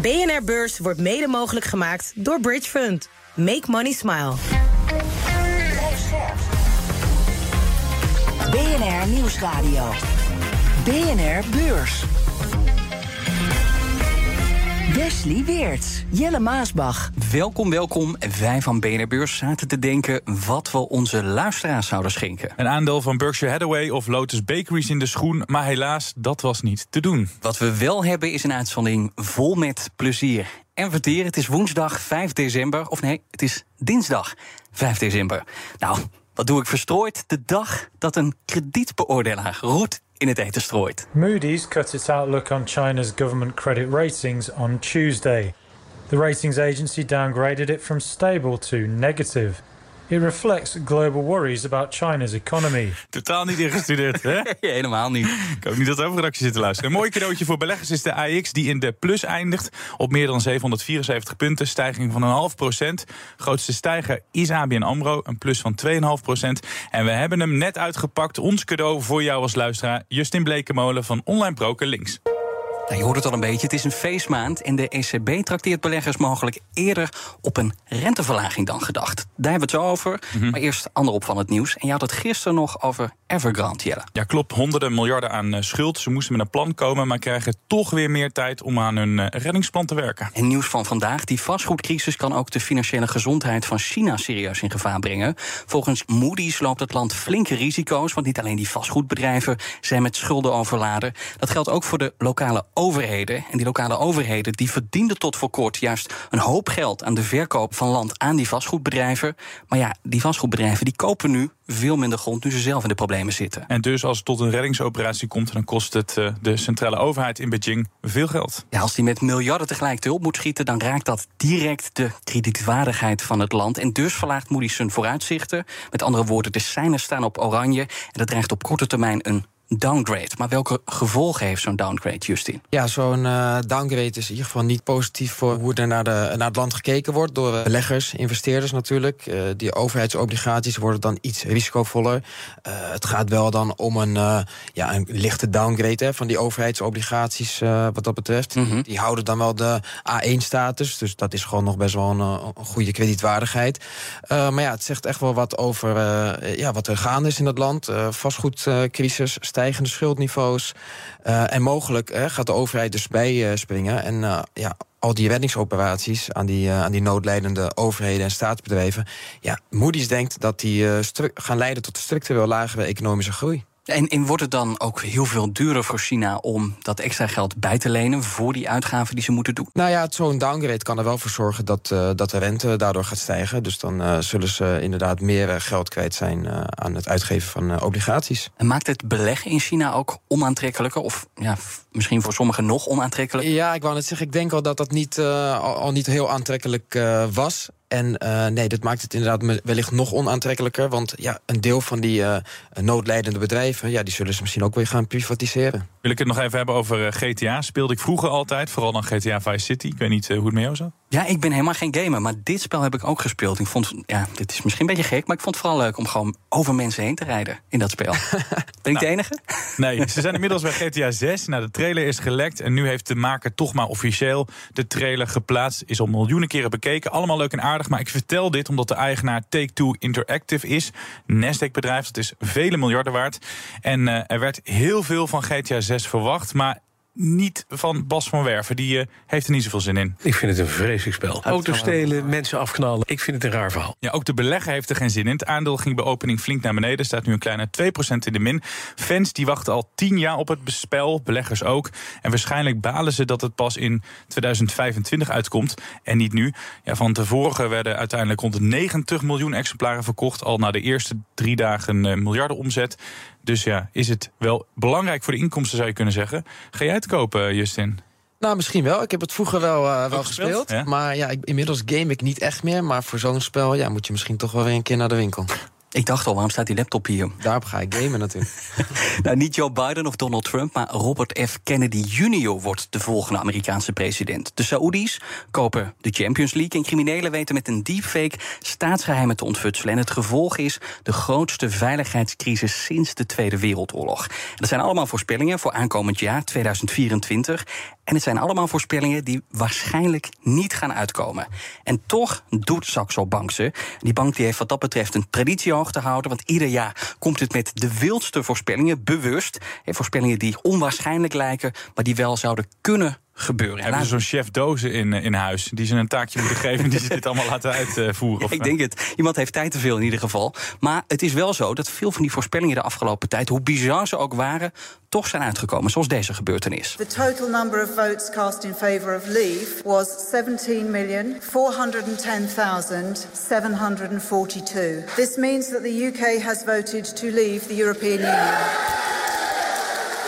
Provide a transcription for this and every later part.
BNR Beurs wordt mede mogelijk gemaakt door Bridge Fund. Make money smile. BNR Nieuwsradio. BNR Beurs. Wesley Weerts, Jelle Maasbach. Welkom, welkom. Wij van BNR Beurs zaten te denken wat we onze luisteraars zouden schenken. Een aandeel van Berkshire Hathaway of Lotus Bakeries in de schoen, maar helaas, dat was niet te doen. Wat we wel hebben is een uitzending vol met plezier en verteer. Het is woensdag 5 december, of nee, het is dinsdag 5 december. Nou, wat doe ik verstrooid? De dag dat een kredietbeoordelaar roet in het eten strooit. Moody's cut its outlook on China's government credit ratings on Tuesday. The ratings agency downgraded it from stable to negative. It reflects global worries about China's economy. Totaal niet ingestudeerd, hè? Helemaal niet. Ik hoop niet dat de hoofdredactie zit te luisteren. Een mooi cadeautje voor beleggers is de AX die in de plus eindigt op meer dan 774 punten. Stijging van een half procent. Grootste stijger is ABN AMRO, een plus van 2,5 procent. En we hebben hem net uitgepakt. Ons cadeau voor jou als luisteraar. Justin Blekemolen van Online Broker Links. Nou, je hoort het al een beetje, het is een feestmaand en de ECB trakteert beleggers mogelijk eerder op een renteverlaging dan gedacht. Daar hebben we het zo over. Mhm. Maar eerst ander op van het nieuws. En je had het gisteren nog over Evergrande, Jelle. Ja, klopt. Honderden miljarden aan eh, schuld. Ze moesten met een plan komen, maar krijgen toch weer meer tijd om aan hun eh, reddingsplan te werken. En nieuws van vandaag: die vastgoedcrisis kan ook de financiële gezondheid van China serieus in gevaar brengen. Volgens Moody's loopt het land flinke risico's, want niet alleen die vastgoedbedrijven zijn met schulden overladen. Dat geldt ook voor de lokale overheden. En die lokale overheden die verdienden tot voor kort juist een hoop geld aan de verkoop van land aan die vastgoedbedrijven. Maar ja, die vastgoedbedrijven die kopen nu veel minder grond nu ze zelf in de problemen zitten. En dus als het tot een reddingsoperatie komt, dan kost het eh, de centrale overheid in Beijing veel geld. Ja, als die met miljarden tegelijk te hulp moet schieten, dan raakt dat direct de kredietwaardigheid van het land. En dus verlaagt Moody's zijn vooruitzichten. Met andere woorden, de seinen staan op oranje. En dat dreigt op korte termijn een downgrade. Maar welke gevolgen heeft zo'n downgrade, Justin? Ja, zo'n uh, downgrade is in ieder geval niet positief voor hoe er naar, de, naar het land gekeken wordt. Door uh, beleggers, investeerders natuurlijk. Uh, die overheidsobligaties worden dan iets risicovoller. het gaat wel dan om een, ja, een lichte downgrade hè, van die overheidsobligaties wat dat betreft. Mm -hmm. Die houden dan wel de A1-status. Dus dat is gewoon nog best wel een, een goede kredietwaardigheid. maar ja, het zegt echt wel wat over ja, wat er gaande is in dat land. vastgoedcrisis, stijgende schuldniveaus. Uh, en mogelijk uh, gaat de overheid dus bijspringen. en uh, ja, al die reddingsoperaties aan die, aan die noodlijdende overheden en staatsbedrijven. Ja, Moody's denkt dat die gaan leiden tot structureel lagere economische groei. En, en, wordt het dan ook heel veel duurder voor China om dat extra geld bij te lenen voor die uitgaven die ze moeten doen? Nou ja, zo'n downgrade kan er wel voor zorgen dat, uh, dat de rente daardoor gaat stijgen. Dus dan uh, zullen ze inderdaad meer uh, geld kwijt zijn aan het uitgeven van obligaties. En maakt het beleggen in China ook onaantrekkelijker? Of ja, misschien voor sommigen nog onaantrekkelijker? Ja, ik wou net zeggen, ik denk al dat dat niet, al, al, niet heel aantrekkelijk was. En uh, nee, dat maakt het inderdaad wellicht nog onaantrekkelijker. Want ja, een deel van die uh, noodlijdende bedrijven... Ja, die zullen ze misschien ook weer gaan privatiseren. Wil ik het nog even hebben over uh, GTA? Speelde ik vroeger altijd, vooral dan GTA Vice City. Ik weet niet hoe het met jou zat. Ja, ik ben helemaal geen gamer, maar dit spel heb ik ook gespeeld. Ik vond, ja, dit is misschien een beetje gek... maar ik vond het vooral leuk om gewoon over mensen heen te rijden in dat spel. ben ik nou, de enige? Nee, ze zijn inmiddels bij GTA 6. Nou, de trailer is gelekt en nu heeft de maker toch maar officieel... de trailer geplaatst, is al miljoenen keren bekeken. Allemaal leuk en aardig. Maar ik vertel dit omdat de eigenaar Take-Two Interactive is. Nasdaq-bedrijf, dat is vele miljarden waard. En uh, er werd heel veel van GTA 6 verwacht. Maar niet van Bas van Werven. Die uh, heeft er niet zoveel zin in. Ik vind het een vreselijk spel. Auto's stelen, mensen afknallen. Ik vind het een raar verhaal. Ja, ook de belegger heeft er geen zin in. Het aandeel ging bij opening flink naar beneden. Staat nu een kleine 2% in de min. Fans die wachten al 10 jaar op het spel. Beleggers ook. En waarschijnlijk balen ze dat het pas in 2025 uitkomt. En niet nu. Ja, van tevoren werden uiteindelijk rond de 90 miljoen exemplaren verkocht. Al na de eerste drie dagen uh, miljarden omzet. Dus ja, is het wel belangrijk voor de inkomsten, zou je kunnen zeggen. Ga jij het kopen, Justin? Nou, misschien wel. Ik heb het vroeger wel, uh, wel gespeeld. gespeeld. Ja? Maar ja, ik, inmiddels game ik niet echt meer. Maar voor zo'n spel ja, moet je misschien toch wel weer een keer naar de winkel. Ik dacht al, waarom staat die laptop hier? Daarop ga ik gamen natuurlijk. nou, niet Joe Biden of Donald Trump, maar Robert F. Kennedy Jr. wordt de volgende Amerikaanse president. De Saoedi's kopen de Champions League en criminelen weten met een deepfake staatsgeheimen te ontfutselen. En het gevolg is de grootste veiligheidscrisis sinds de Tweede Wereldoorlog. En dat zijn allemaal voorspellingen voor aankomend jaar 2024. En het zijn allemaal voorspellingen die waarschijnlijk niet gaan uitkomen. En toch doet Saxo Bank ze. Die bank die heeft wat dat betreft een traditie Want ieder jaar komt het met de wildste voorspellingen, bewust. Voorspellingen die onwaarschijnlijk lijken, maar die wel zouden kunnen gebeuren. Hebben ze zo'n chef dozen in, eh, in huis die ze een taakje moeten geven... die ze dit allemaal laten uitvoeren? ik denk het. Iemand heeft tijd te veel in ieder geval. Maar het is wel zo dat veel van die voorspellingen de afgelopen tijd... hoe bizar ze ook waren, toch zijn uitgekomen. Zoals deze gebeurtenis. The total number of votes cast in favor of leave was 17,410,742. This means that the UK has voted to leave the European Union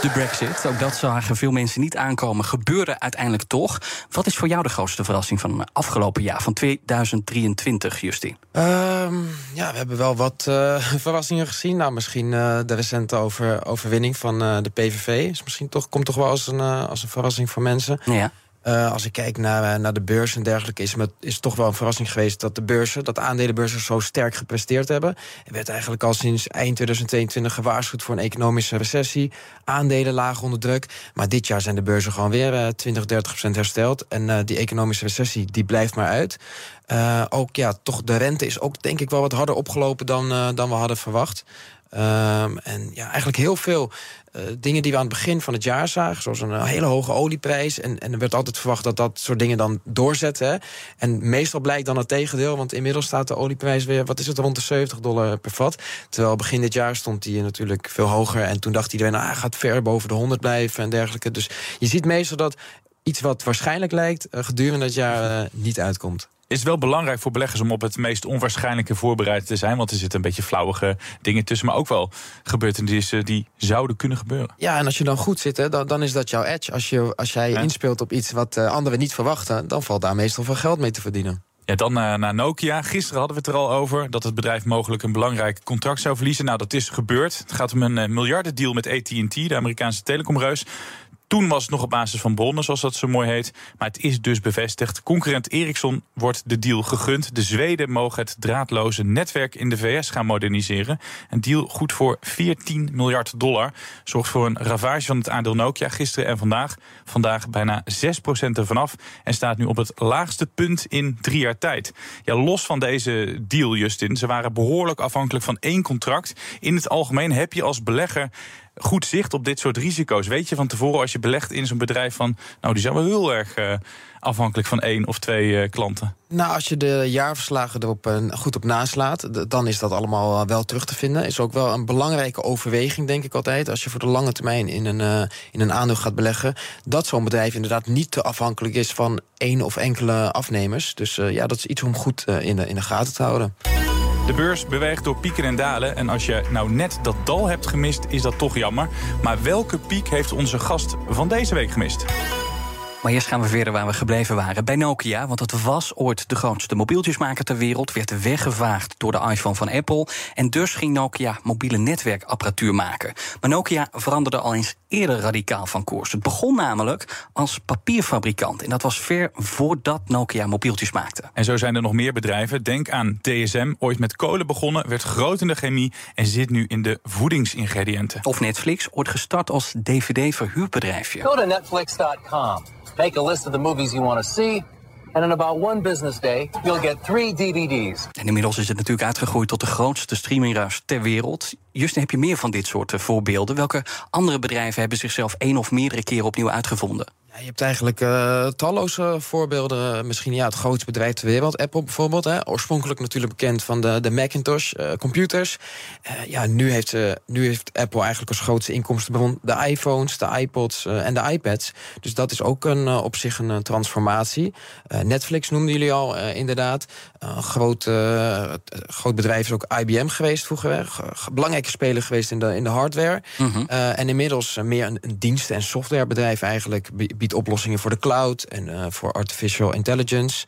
de brexit. Ook dat zagen veel mensen niet aankomen. Gebeurde uiteindelijk toch. Wat is voor jou de grootste verrassing van het afgelopen jaar, van 2023, Justin? Ehm, ja, we hebben wel wat uh, verrassingen gezien. Nou, misschien uh, de recente over, overwinning van uh, de PVV. Is misschien toch, komt toch wel als een, als een verrassing voor mensen. Ja. Uh, als ik kijk naar, naar de beurs en dergelijke, is, het is toch wel een verrassing geweest dat de beurzen, dat de aandelenbeurzen zo sterk gepresteerd hebben. Er werd eigenlijk al sinds eind 2022 gewaarschuwd voor een economische recessie. Aandelen laag onder druk. Maar dit jaar zijn de beurzen gewoon weer uh, 20, 30 procent hersteld. En die economische recessie die blijft maar uit. Ook ja, toch de rente is ook denk ik wel wat harder opgelopen dan, dan we hadden verwacht. Um, en ja, eigenlijk heel veel uh, dingen die we aan het begin van het jaar zagen, zoals een uh, hele hoge olieprijs. En, en er werd altijd verwacht dat dat soort dingen dan doorzetten. En meestal blijkt dan het tegendeel, want inmiddels staat de olieprijs weer, wat is het, rond de 70 dollar per vat. Terwijl begin dit jaar stond die natuurlijk veel hoger. En toen dacht iedereen, nou, gaat ver boven de 100 blijven en dergelijke. Dus je ziet meestal dat iets wat waarschijnlijk lijkt, uh, gedurende het jaar niet uitkomt is wel belangrijk voor beleggers om op het meest onwaarschijnlijke voorbereid te zijn. Want er zitten een beetje flauwige dingen tussen. Maar ook wel gebeurtenissen die zouden kunnen gebeuren. Ja, en als je dan goed zit, hè, dan, dan is dat jouw edge. Als, je, als jij inspeelt op iets wat uh, anderen niet verwachten, dan valt daar meestal veel geld mee te verdienen. Ja, dan uh, naar Nokia. Gisteren hadden we het er al over dat het bedrijf mogelijk een belangrijk contract zou verliezen. Nou, dat is gebeurd. Het gaat om een uh, miljardendeal met AT&T, de Amerikaanse telecomreus. Toen was het nog op basis van bronnen, zoals dat zo mooi heet. Maar het is dus bevestigd. Concurrent Ericsson wordt de deal gegund. De Zweden mogen het draadloze netwerk in de VS gaan moderniseren. Een deal goed voor 14 miljard dollar. Zorgt voor een ravage van het aandeel Nokia gisteren en vandaag. Vandaag bijna 6% ervan af. En staat nu op het laagste punt in drie jaar tijd. Ja, los van deze deal, Justin. Ze waren behoorlijk afhankelijk van één contract. In het algemeen heb je als belegger goed zicht op dit soort risico's? Weet je van tevoren als je belegt in zo'n bedrijf van... nou, die zijn wel heel erg uh, afhankelijk van één of twee uh, klanten? Nou, als je de jaarverslagen erop uh, goed op naslaat... dan is dat allemaal wel terug te vinden. Is ook wel een belangrijke overweging, denk ik altijd... als je voor de lange termijn in een, in een aandeel gaat beleggen... dat zo'n bedrijf inderdaad niet te afhankelijk is... van één of enkele afnemers. Dus ja, dat is iets om goed in, de, in de gaten te houden. De beurs beweegt door pieken en dalen. En als je nou net dat dal hebt gemist, is dat toch jammer. Maar welke piek heeft onze gast van deze week gemist? Maar eerst gaan we verder waar we gebleven waren. Bij Nokia, want het was ooit de grootste mobieltjesmaker ter wereld... werd weggevaagd door de iPhone van Apple. En dus ging Nokia mobiele netwerkapparatuur maken. Maar Nokia veranderde al eens eerder radicaal van koers. Het begon namelijk als papierfabrikant. En dat was ver voordat Nokia mobieltjes maakte. En zo zijn er nog meer bedrijven. Denk aan DSM, ooit met kolen begonnen... werd groot in de chemie en zit nu in de voedingsingrediënten. Of Netflix, ooit gestart als dvd-verhuurbedrijfje. Go to netflix.com. Make a list of the movies you want to see. And in about one business day, you'll get DVD's. En inmiddels is het natuurlijk uitgegroeid tot de grootste streamingruis ter wereld. Justin, heb je meer van dit soort eh, voorbeelden? Welke andere bedrijven hebben zichzelf één of meerdere keren opnieuw uitgevonden? Ja, je hebt eigenlijk uh, talloze voorbeelden. Misschien ja, het grootste bedrijf ter wereld, Apple bijvoorbeeld. Hè. Oorspronkelijk natuurlijk bekend van de, de Macintosh uh, computers. Uh, ja, nu heeft, nu heeft Apple eigenlijk als grootste inkomstenbron de iPhones, de iPods en de iPads. Dus dat is ook een, op zich een transformatie. Netflix noemden jullie al inderdaad. Een groot, groot bedrijf is ook IBM geweest vroeger. Belangrijke speler geweest in de, in de hardware. Mhm. en inmiddels meer een, een diensten- en softwarebedrijf eigenlijk biedt oplossingen voor de cloud en uh, voor artificial intelligence.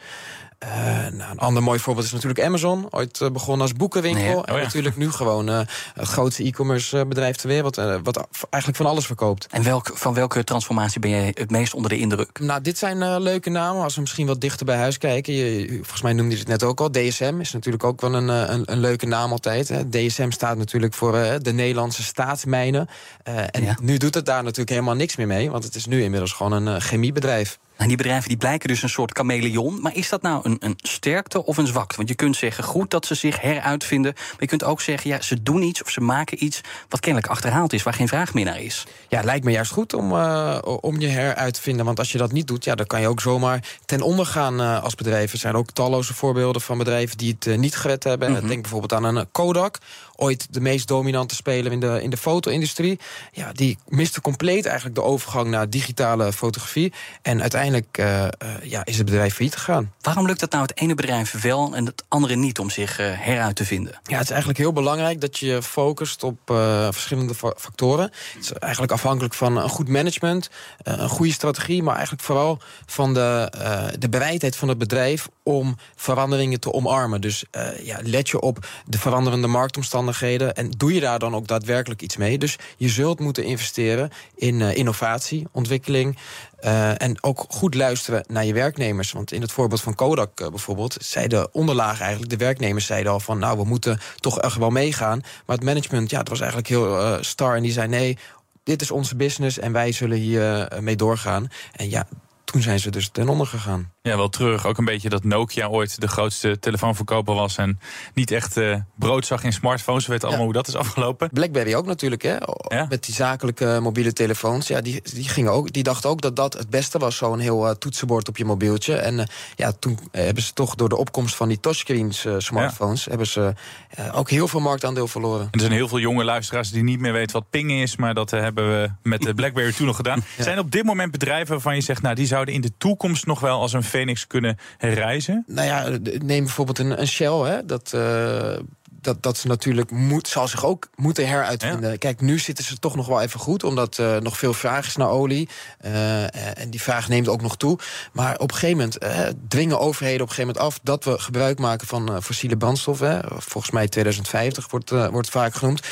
Nou, een ander mooi voorbeeld is natuurlijk Amazon. Ooit begonnen als boekenwinkel. Nee, en oh ja. natuurlijk nu gewoon het grootste e-commerce bedrijf ter wereld. wat eigenlijk van alles verkoopt. En welk, van welke transformatie ben jij het meest onder de indruk? Nou, dit zijn leuke namen. Als we misschien wat dichter bij huis kijken. Je, volgens mij noemde je het net ook al. DSM is natuurlijk ook wel een, een, een leuke naam altijd. Hè. DSM staat natuurlijk voor de Nederlandse staatsmijnen. en Ja. nu doet het daar natuurlijk helemaal niks meer mee. Want het is nu inmiddels gewoon een chemiebedrijf. En die bedrijven die blijken dus een soort chameleon. Maar is dat nou een, een sterkte of een zwakte? Want je kunt zeggen goed dat ze zich heruitvinden. Maar je kunt ook zeggen, ja, ze doen iets of ze maken iets wat kennelijk achterhaald is, waar geen vraag meer naar is. Ja, het lijkt me juist goed om, uh, om je heruit te vinden. Want als je dat niet doet, ja, dan kan je ook zomaar ten onder gaan uh, als bedrijf. Er zijn ook talloze voorbeelden van bedrijven die het uh, niet gered hebben. Mm -hmm. Denk bijvoorbeeld aan een Kodak. Ooit de meest dominante speler in de, in de foto-industrie. Ja, die miste compleet eigenlijk de overgang naar digitale fotografie. En uiteindelijk uh, uh, ja, is het bedrijf failliet gegaan. Waarom lukt dat nou het ene bedrijf wel en het andere niet om zich uh, heruit te vinden? Ja, het is eigenlijk heel belangrijk dat je focust op verschillende factoren. Het is eigenlijk afhankelijk van een goed management, een goede strategie, maar eigenlijk vooral van de, de bereidheid van het bedrijf om veranderingen te omarmen. Dus ja, let je op de veranderende marktomstandigheden en doe je daar dan ook daadwerkelijk iets mee. Dus je zult moeten investeren in innovatie, ontwikkeling. Uh, en ook goed luisteren naar je werknemers. Want in het voorbeeld van Kodak bijvoorbeeld... zei de onderlaag eigenlijk, de werknemers zeiden al van... nou, we moeten toch echt wel meegaan. Maar het management, ja, het was eigenlijk heel star. En die zei, nee, dit is onze business en wij zullen hier mee doorgaan. En ja, toen zijn ze dus ten onder gegaan. Ja, wel terug. Ook een beetje dat Nokia ooit de grootste telefoonverkoper was... en niet echt uh, brood zag in smartphones. We weten allemaal hoe dat is afgelopen. BlackBerry ook natuurlijk, hè. Ja? Met die zakelijke mobiele telefoons. Ja, die, die, gingen ook, die dachten ook dat dat het beste was. Zo'n heel uh, toetsenbord op je mobieltje. En uh, ja, toen hebben ze toch door de opkomst van die touchscreens smartphones... Ja. hebben ze ook heel veel marktaandeel verloren. Er zijn heel veel jonge luisteraars die niet meer weten wat ping is... maar dat hebben we met de BlackBerry toen nog gedaan. Zijn op dit moment bedrijven waarvan je zegt... nou, die zouden in de toekomst nog wel als een Phoenix kunnen herreizen? Nou ja, neem bijvoorbeeld een, een Shell. Hè, dat, uh, dat, dat ze natuurlijk moet, zal zich ook moeten heruitvinden. Ja. Kijk, nu zitten ze toch nog wel even goed, omdat er uh, nog veel vraag is naar olie. Uh, en die vraag neemt ook nog toe. Maar op een gegeven moment uh, dwingen overheden op een gegeven moment af dat we gebruik maken van fossiele brandstoffen. Volgens mij 2050 wordt, wordt vaak genoemd.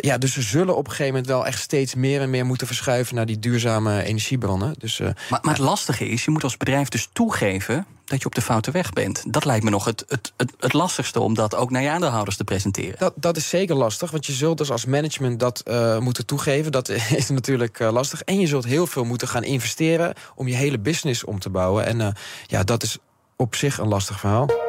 ja, dus we zullen op een gegeven moment wel echt steeds meer en meer moeten verschuiven naar die duurzame energiebronnen. Dus, maar, maar het lastige is, je moet als bedrijf dus toegeven dat je op de foute weg bent. Dat lijkt me nog het, het, het, het lastigste om dat ook naar je aandeelhouders te presenteren. Dat, dat is zeker lastig, want je zult dus als management dat uh, moeten toegeven. Dat is natuurlijk uh, lastig. En je zult heel veel moeten gaan investeren om je hele business om te bouwen. En uh, ja, dat is op zich een lastig verhaal.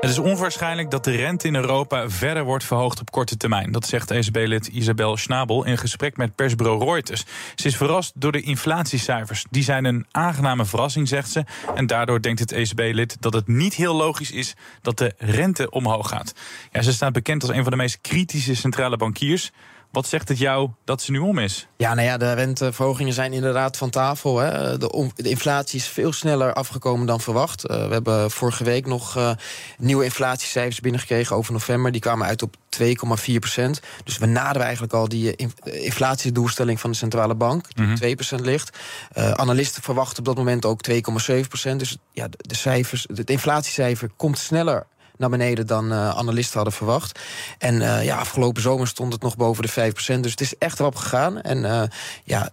Het is onwaarschijnlijk dat de rente in Europa verder wordt verhoogd op korte termijn. Dat zegt ECB-lid Isabel Schnabel in gesprek met persbureau Reuters. Ze is verrast door de inflatiecijfers. Die zijn een aangename verrassing, zegt ze. En daardoor denkt het ECB-lid dat het niet heel logisch is dat de rente omhoog gaat. Ja, ze staat bekend als een van de meest kritische centrale bankiers. Wat zegt het jou dat ze nu om is? Ja, nou ja, de renteverhogingen zijn inderdaad van tafel. Hè. De, de, inflatie is veel sneller afgekomen dan verwacht. Uh, we hebben vorige week nog uh, nieuwe inflatiecijfers binnengekregen over november. Die kwamen uit op 2,4 procent. Dus we naderen eigenlijk al die inflatiedoelstelling van de centrale bank, die mm -hmm. 2 procent ligt. Uh, analisten verwachten op dat moment ook 2,7 procent. Dus ja, de, de cijfers, het inflatiecijfer komt sneller naar beneden dan uh, analisten hadden verwacht. En uh, ja, afgelopen zomer stond het nog boven de 5%. Dus het is echt erop gegaan. En uh, ja,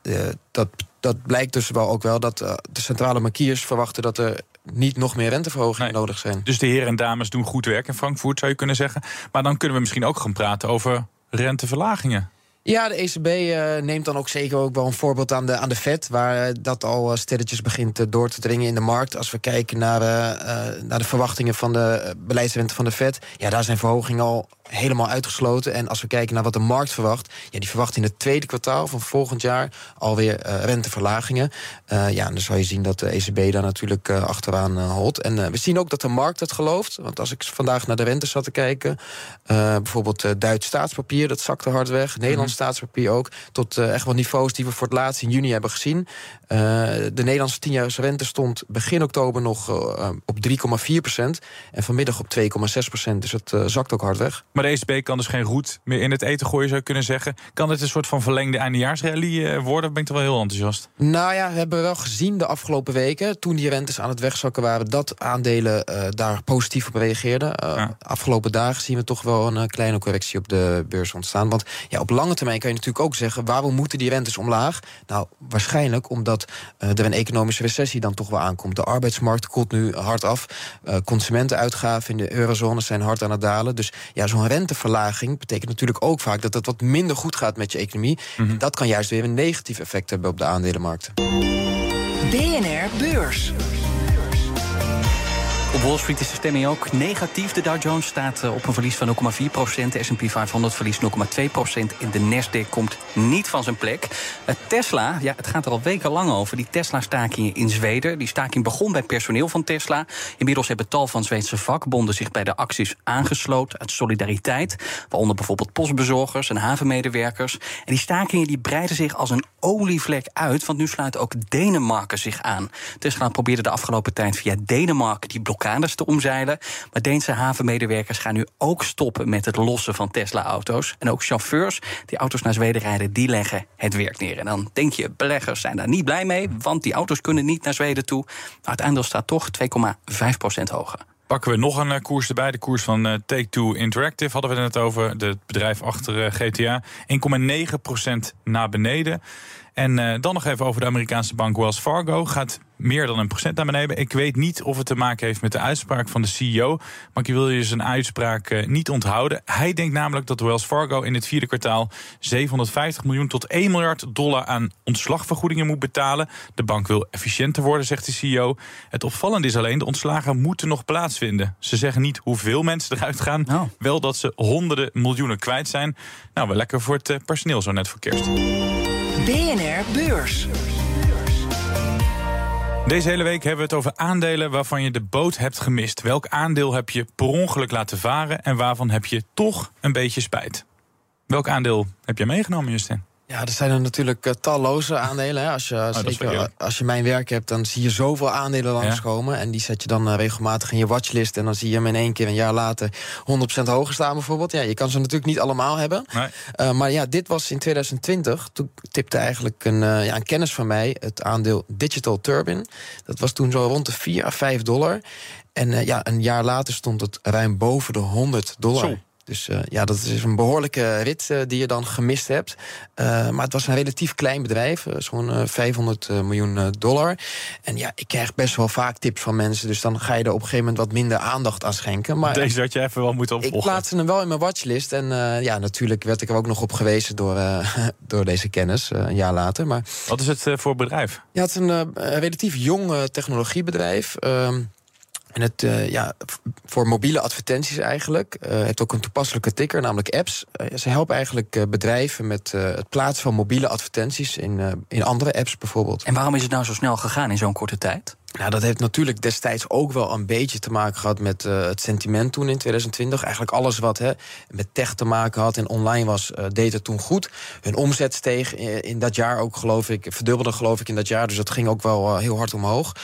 dat, dat blijkt dus wel ook wel dat de centrale bankiers verwachten dat er niet nog meer renteverhogingen nee. nodig zijn. Dus de heren en dames doen goed werk in Frankfurt, zou je kunnen zeggen. Maar dan kunnen we misschien ook gaan praten over renteverlagingen. Ja, de ECB uh, neemt dan ook zeker ook wel een voorbeeld aan de, aan de Fed... waar uh, dat al uh, stilletjes begint door te dringen in de markt. Als we kijken naar, naar de verwachtingen van de beleidsrente van de Fed... ja, daar zijn verhogingen al helemaal uitgesloten. En als we kijken naar wat de markt verwacht... ja, die verwacht in het tweede kwartaal van volgend jaar alweer renteverlagingen. ja, en dan zal je zien dat de ECB daar natuurlijk achteraan holt. En we zien ook dat de markt het gelooft. Want als ik vandaag naar de rente zat te kijken... bijvoorbeeld Duits staatspapier, dat zakte hard weg. Nederlands staatspapier ook. Tot echt wel niveaus die we voor het laatst in juni hebben gezien. De Nederlandse tienjarige rente stond begin oktober nog op 3,4 procent. En vanmiddag op 2,6 procent. Dus het zakt ook hard weg. Maar de ECB kan dus geen roet meer in het eten gooien, zou je kunnen zeggen. Kan dit een soort van verlengde eindejaarsrally uh, worden? Ben ik toch wel heel enthousiast? Nou ja, we hebben wel gezien de afgelopen weken... toen die rentes aan het wegzakken waren... dat aandelen uh, daar positief op reageerden. Uh, ja. Afgelopen dagen zien we toch wel een kleine correctie op de beurs ontstaan. Want ja, op lange termijn kan je natuurlijk ook zeggen... waarom moeten die rentes omlaag? Nou, waarschijnlijk omdat er een economische recessie dan toch wel aankomt. De arbeidsmarkt koelt nu hard af. consumentenuitgaven in de eurozone zijn hard aan het dalen. Dus ja, zo'n renteverlaging betekent natuurlijk ook vaak dat het wat minder goed gaat met je economie. Mm -hmm. Dat kan juist weer een negatief effect hebben op de aandelenmarkten. BNR Beurs. Op Wall Street is de stemming ook negatief. De Dow Jones staat op een verlies van 0,4 procent. De S&P 500 verliest 0,2 procent. En de Nasdaq komt niet van zijn plek. Tesla, ja, het gaat er al wekenlang over. Die Tesla-stakingen in Zweden. Die staking begon bij personeel van Tesla. Inmiddels hebben tal van Zweedse vakbonden zich bij de acties aangesloten. Uit solidariteit. Waaronder bijvoorbeeld postbezorgers en havenmedewerkers. En die stakingen die breiden zich als een olievlek uit. Want nu sluit ook Denemarken zich aan. Tesla probeerde de afgelopen tijd via Denemarken die blokkade te omzeilen. Maar Deense havenmedewerkers gaan nu ook stoppen met het lossen van Tesla-auto's. En ook chauffeurs die auto's naar Zweden rijden, die leggen het werk neer. En dan denk je, beleggers zijn daar niet blij mee, want die auto's kunnen niet naar Zweden toe. Maar het aandeel staat toch 2,5 procent hoger. Pakken we nog een koers erbij, de koers van Take-Two Interactive. Hadden we het net over, het bedrijf achter GTA. 1,9% naar beneden. En uh, dan nog even over de Amerikaanse bank Wells Fargo. Gaat meer dan een procent naar beneden. Ik weet niet of het te maken heeft met de uitspraak van de CEO. Maar ik wil je zijn uitspraak uh, niet onthouden. Hij denkt namelijk dat Wells Fargo in het vierde kwartaal 750 miljoen tot 1 miljard dollar aan ontslagvergoedingen moet betalen. De bank wil efficiënter worden, zegt de CEO. Het opvallende is alleen, de ontslagen moeten nog plaatsvinden. Ze zeggen niet hoeveel mensen eruit gaan. Oh. Wel dat ze honderden miljoenen kwijt zijn. Nou, wel lekker voor het personeel zo net voor kerst. BNR Beurs. Deze hele week hebben we het over aandelen waarvan je de boot hebt gemist. Welk aandeel heb je per ongeluk laten varen en waarvan heb je toch een beetje spijt? Welk aandeel heb je meegenomen, Justin? Ja, er zijn er natuurlijk uh, talloze aandelen. Hè. Als, je, Oh, zeker, wel als je mijn werk hebt, dan zie je zoveel aandelen langskomen. En die zet je dan uh, regelmatig in je watchlist. En dan zie je hem in één keer een jaar later 100% hoger staan bijvoorbeeld. Ja, je kan ze natuurlijk niet allemaal hebben. Nee. Uh, maar ja, dit was in 2020. Toen tipte eigenlijk een, ja, een kennis van mij het aandeel Digital Turbine. Dat was toen zo rond de 4 à 5 dollar. En ja, een jaar later stond het ruim boven de 100 dollar. Zo. Dus uh, ja, dat is een behoorlijke rit uh, die je dan gemist hebt. Uh, maar het was een relatief klein bedrijf, zo'n 500 miljoen dollar. En ja, ik krijg best wel vaak tips van mensen. Dus dan ga je er op een gegeven moment wat minder aandacht aan schenken. Maar Deze had je even wel moeten opvolgen. ik plaatste hem wel in mijn watchlist. En ja, natuurlijk werd ik er ook nog op gewezen door, door deze kennis, een jaar later. Maar, Wat is het voor bedrijf? ja, het is een, een relatief jong technologiebedrijf. ehm, en het, uh, ja, voor mobiele advertenties eigenlijk. Uh, heeft ook een toepasselijke ticker, namelijk apps. Uh, ze helpen eigenlijk bedrijven met het plaatsen van mobiele advertenties in, in andere apps bijvoorbeeld. En waarom is het nou zo snel gegaan in zo'n korte tijd? Nou, dat heeft natuurlijk destijds ook wel een beetje te maken gehad met uh, het sentiment toen in 2020. Eigenlijk alles wat hè, met tech te maken had en online was, uh, deed het toen goed. Hun omzet steeg in, in, dat jaar ook, geloof ik, verdubbelde geloof ik in dat jaar. Dus dat ging ook wel uh, heel hard omhoog.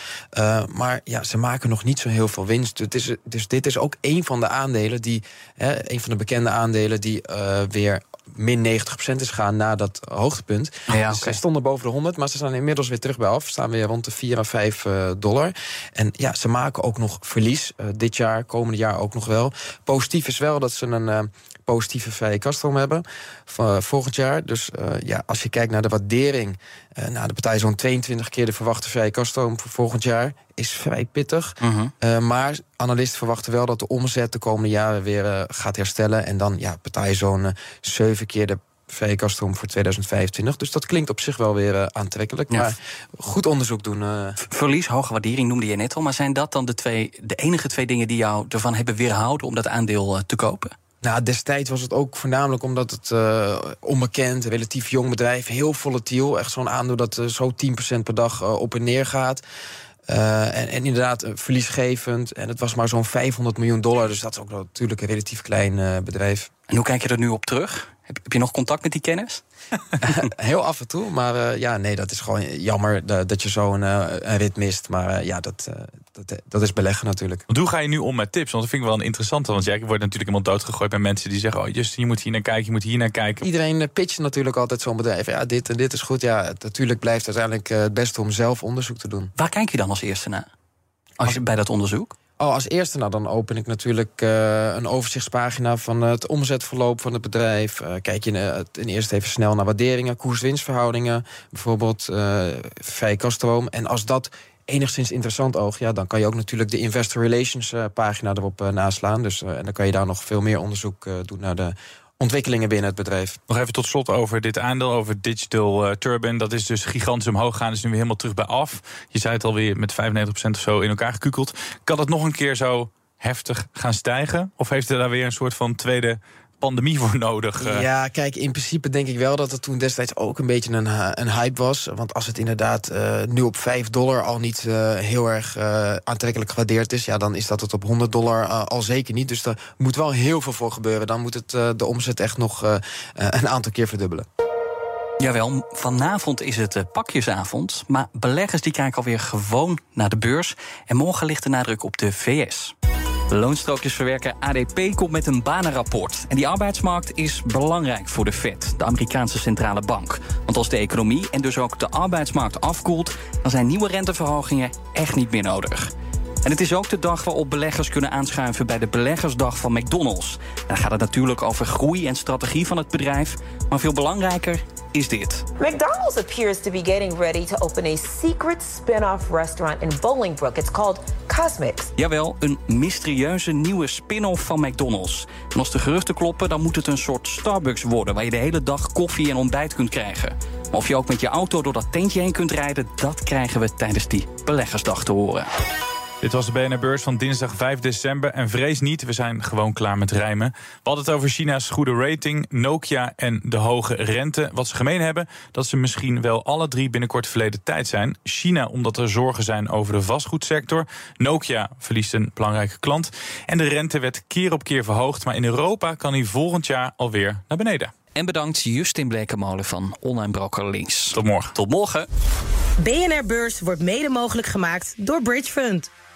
maar ja, ze maken nog niet zo heel veel winst. Het is, dus dit is ook een van de aandelen die, hè, een van de bekende aandelen die weer min 90% is gaan na dat hoogtepunt. Ja, dus okay. stonden boven de 100, maar ze staan inmiddels weer terug bij af. Staan weer rond de 4 à 5 uh, dollar. En ja, ze maken ook nog verlies. Uh, dit jaar, komende jaar ook nog wel. Positief is wel dat ze een uh, positieve vrije kaststroom hebben van volgend jaar. Dus ja, als je kijkt naar de waardering... nou, de partij zo'n 22 keer de verwachte vrije kaststroom voor volgend jaar... is vrij pittig. -huh. maar analisten verwachten wel dat de omzet de komende jaren weer gaat herstellen. En dan ja, partij zo'n 7 keer de kaststroom voor 2025. Dus dat klinkt op zich wel weer uh, aantrekkelijk. Ja. Maar goed onderzoek doen. Uh... Verlies, hoge waardering noemde je net al. Maar zijn dat dan de, twee, de enige twee dingen die jou ervan hebben weerhouden om dat aandeel uh, te kopen? Nou, destijds was het ook voornamelijk omdat het uh, onbekend, relatief jong bedrijf, heel volatiel. Echt zo'n aandeel dat uh, zo 10% per dag uh, op en neer gaat. En, en, inderdaad verliesgevend. En het was maar zo'n 500 miljoen dollar. Dus dat is ook natuurlijk een relatief klein bedrijf. En hoe kijk je er nu op terug? Heb, heb je nog contact met die kennis? Heel af en toe. Maar ja, nee, dat is gewoon jammer dat, dat je zo'n een rit mist. Maar ja, dat, dat, dat is beleggen natuurlijk. Want hoe ga je nu om met tips? Want dat vind ik wel een interessante. Want jij wordt natuurlijk helemaal doodgegooid bij mensen die zeggen: Oh, just, je moet hier naar kijken, je moet hier naar kijken. Iedereen pitcht natuurlijk altijd zo'n bedrijf. Ja, dit en dit is goed. Ja, natuurlijk blijft uiteindelijk het beste om zelf onderzoek te doen. Waar kijk je dan als eerste naar? Als je bij dat onderzoek? Oh, als eerste, nou, dan open ik natuurlijk uh, een overzichtspagina van het omzetverloop van het bedrijf. Uh, kijk je uh, ten eerste even snel naar waarderingen, koers-winstverhoudingen, bijvoorbeeld vrij kaststroom. En als dat enigszins interessant oog, ja, dan kan je ook natuurlijk de investor relations pagina erop naslaan. Dus, en dan kan je daar nog veel meer onderzoek doen naar de ontwikkelingen binnen het bedrijf. Nog even tot slot over dit aandeel, over Digital uh, Turbine. Dat is dus gigantisch omhoog gaan, is nu weer helemaal terug bij af. Je zei het alweer met 95% of zo in elkaar gekukeld. Kan het nog een keer zo heftig gaan stijgen? Of heeft er daar weer een soort van tweede pandemie voor nodig. Eh. Ja, kijk, in principe denk ik wel dat het toen destijds ook een beetje een, eh, een hype was. Want als het inderdaad uh, nu op 5 dollar al niet uh, heel erg uh, aantrekkelijk gewaardeerd is, ja, dan is dat het op 100 dollar al zeker niet. Dus er moet wel heel veel voor gebeuren. Dan moet het de omzet echt nog een aantal keer verdubbelen. Jawel, vanavond is het pakjesavond. Maar beleggers die kijken alweer gewoon naar de beurs. En morgen ligt de nadruk op de VS. Loonstrookjesverwerker ADP komt met een banenrapport. En die arbeidsmarkt is belangrijk voor de Fed, de Amerikaanse centrale bank. Want als de economie en dus ook de arbeidsmarkt afkoelt, dan zijn nieuwe renteverhogingen echt niet meer nodig. En het is ook de dag waarop beleggers kunnen aanschuiven bij de beleggersdag van McDonald's. Daar gaat het natuurlijk over groei en strategie van het bedrijf. Maar veel belangrijker is dit. McDonald's appears to be getting ready to open a secret spin-off restaurant in Bolingbrook. It's called Cosmics. Jawel, een mysterieuze nieuwe spin-off van McDonald's. En als de geruchten kloppen, dan moet het een soort Starbucks worden... waar je de hele dag koffie en ontbijt kunt krijgen. Maar of je ook met je auto door dat tentje heen kunt rijden... dat krijgen we tijdens die beleggersdag te horen. Dit was de BNR Beurs van dinsdag 5 december. En vrees niet, we zijn gewoon klaar met rijmen. We hadden het over China's goede rating, Nokia en de hoge rente. Wat ze gemeen hebben, dat ze misschien wel alle drie binnenkort verleden tijd zijn. China omdat er zorgen zijn over de vastgoedsector. Nokia verliest een belangrijke klant. En de rente werd keer op keer verhoogd. Maar in Europa kan hij volgend jaar alweer naar beneden. En bedankt Justin Blekemolen van Online Broker Links. Tot morgen. Tot morgen. BNR Beurs wordt mede mogelijk gemaakt door Bridge Fund.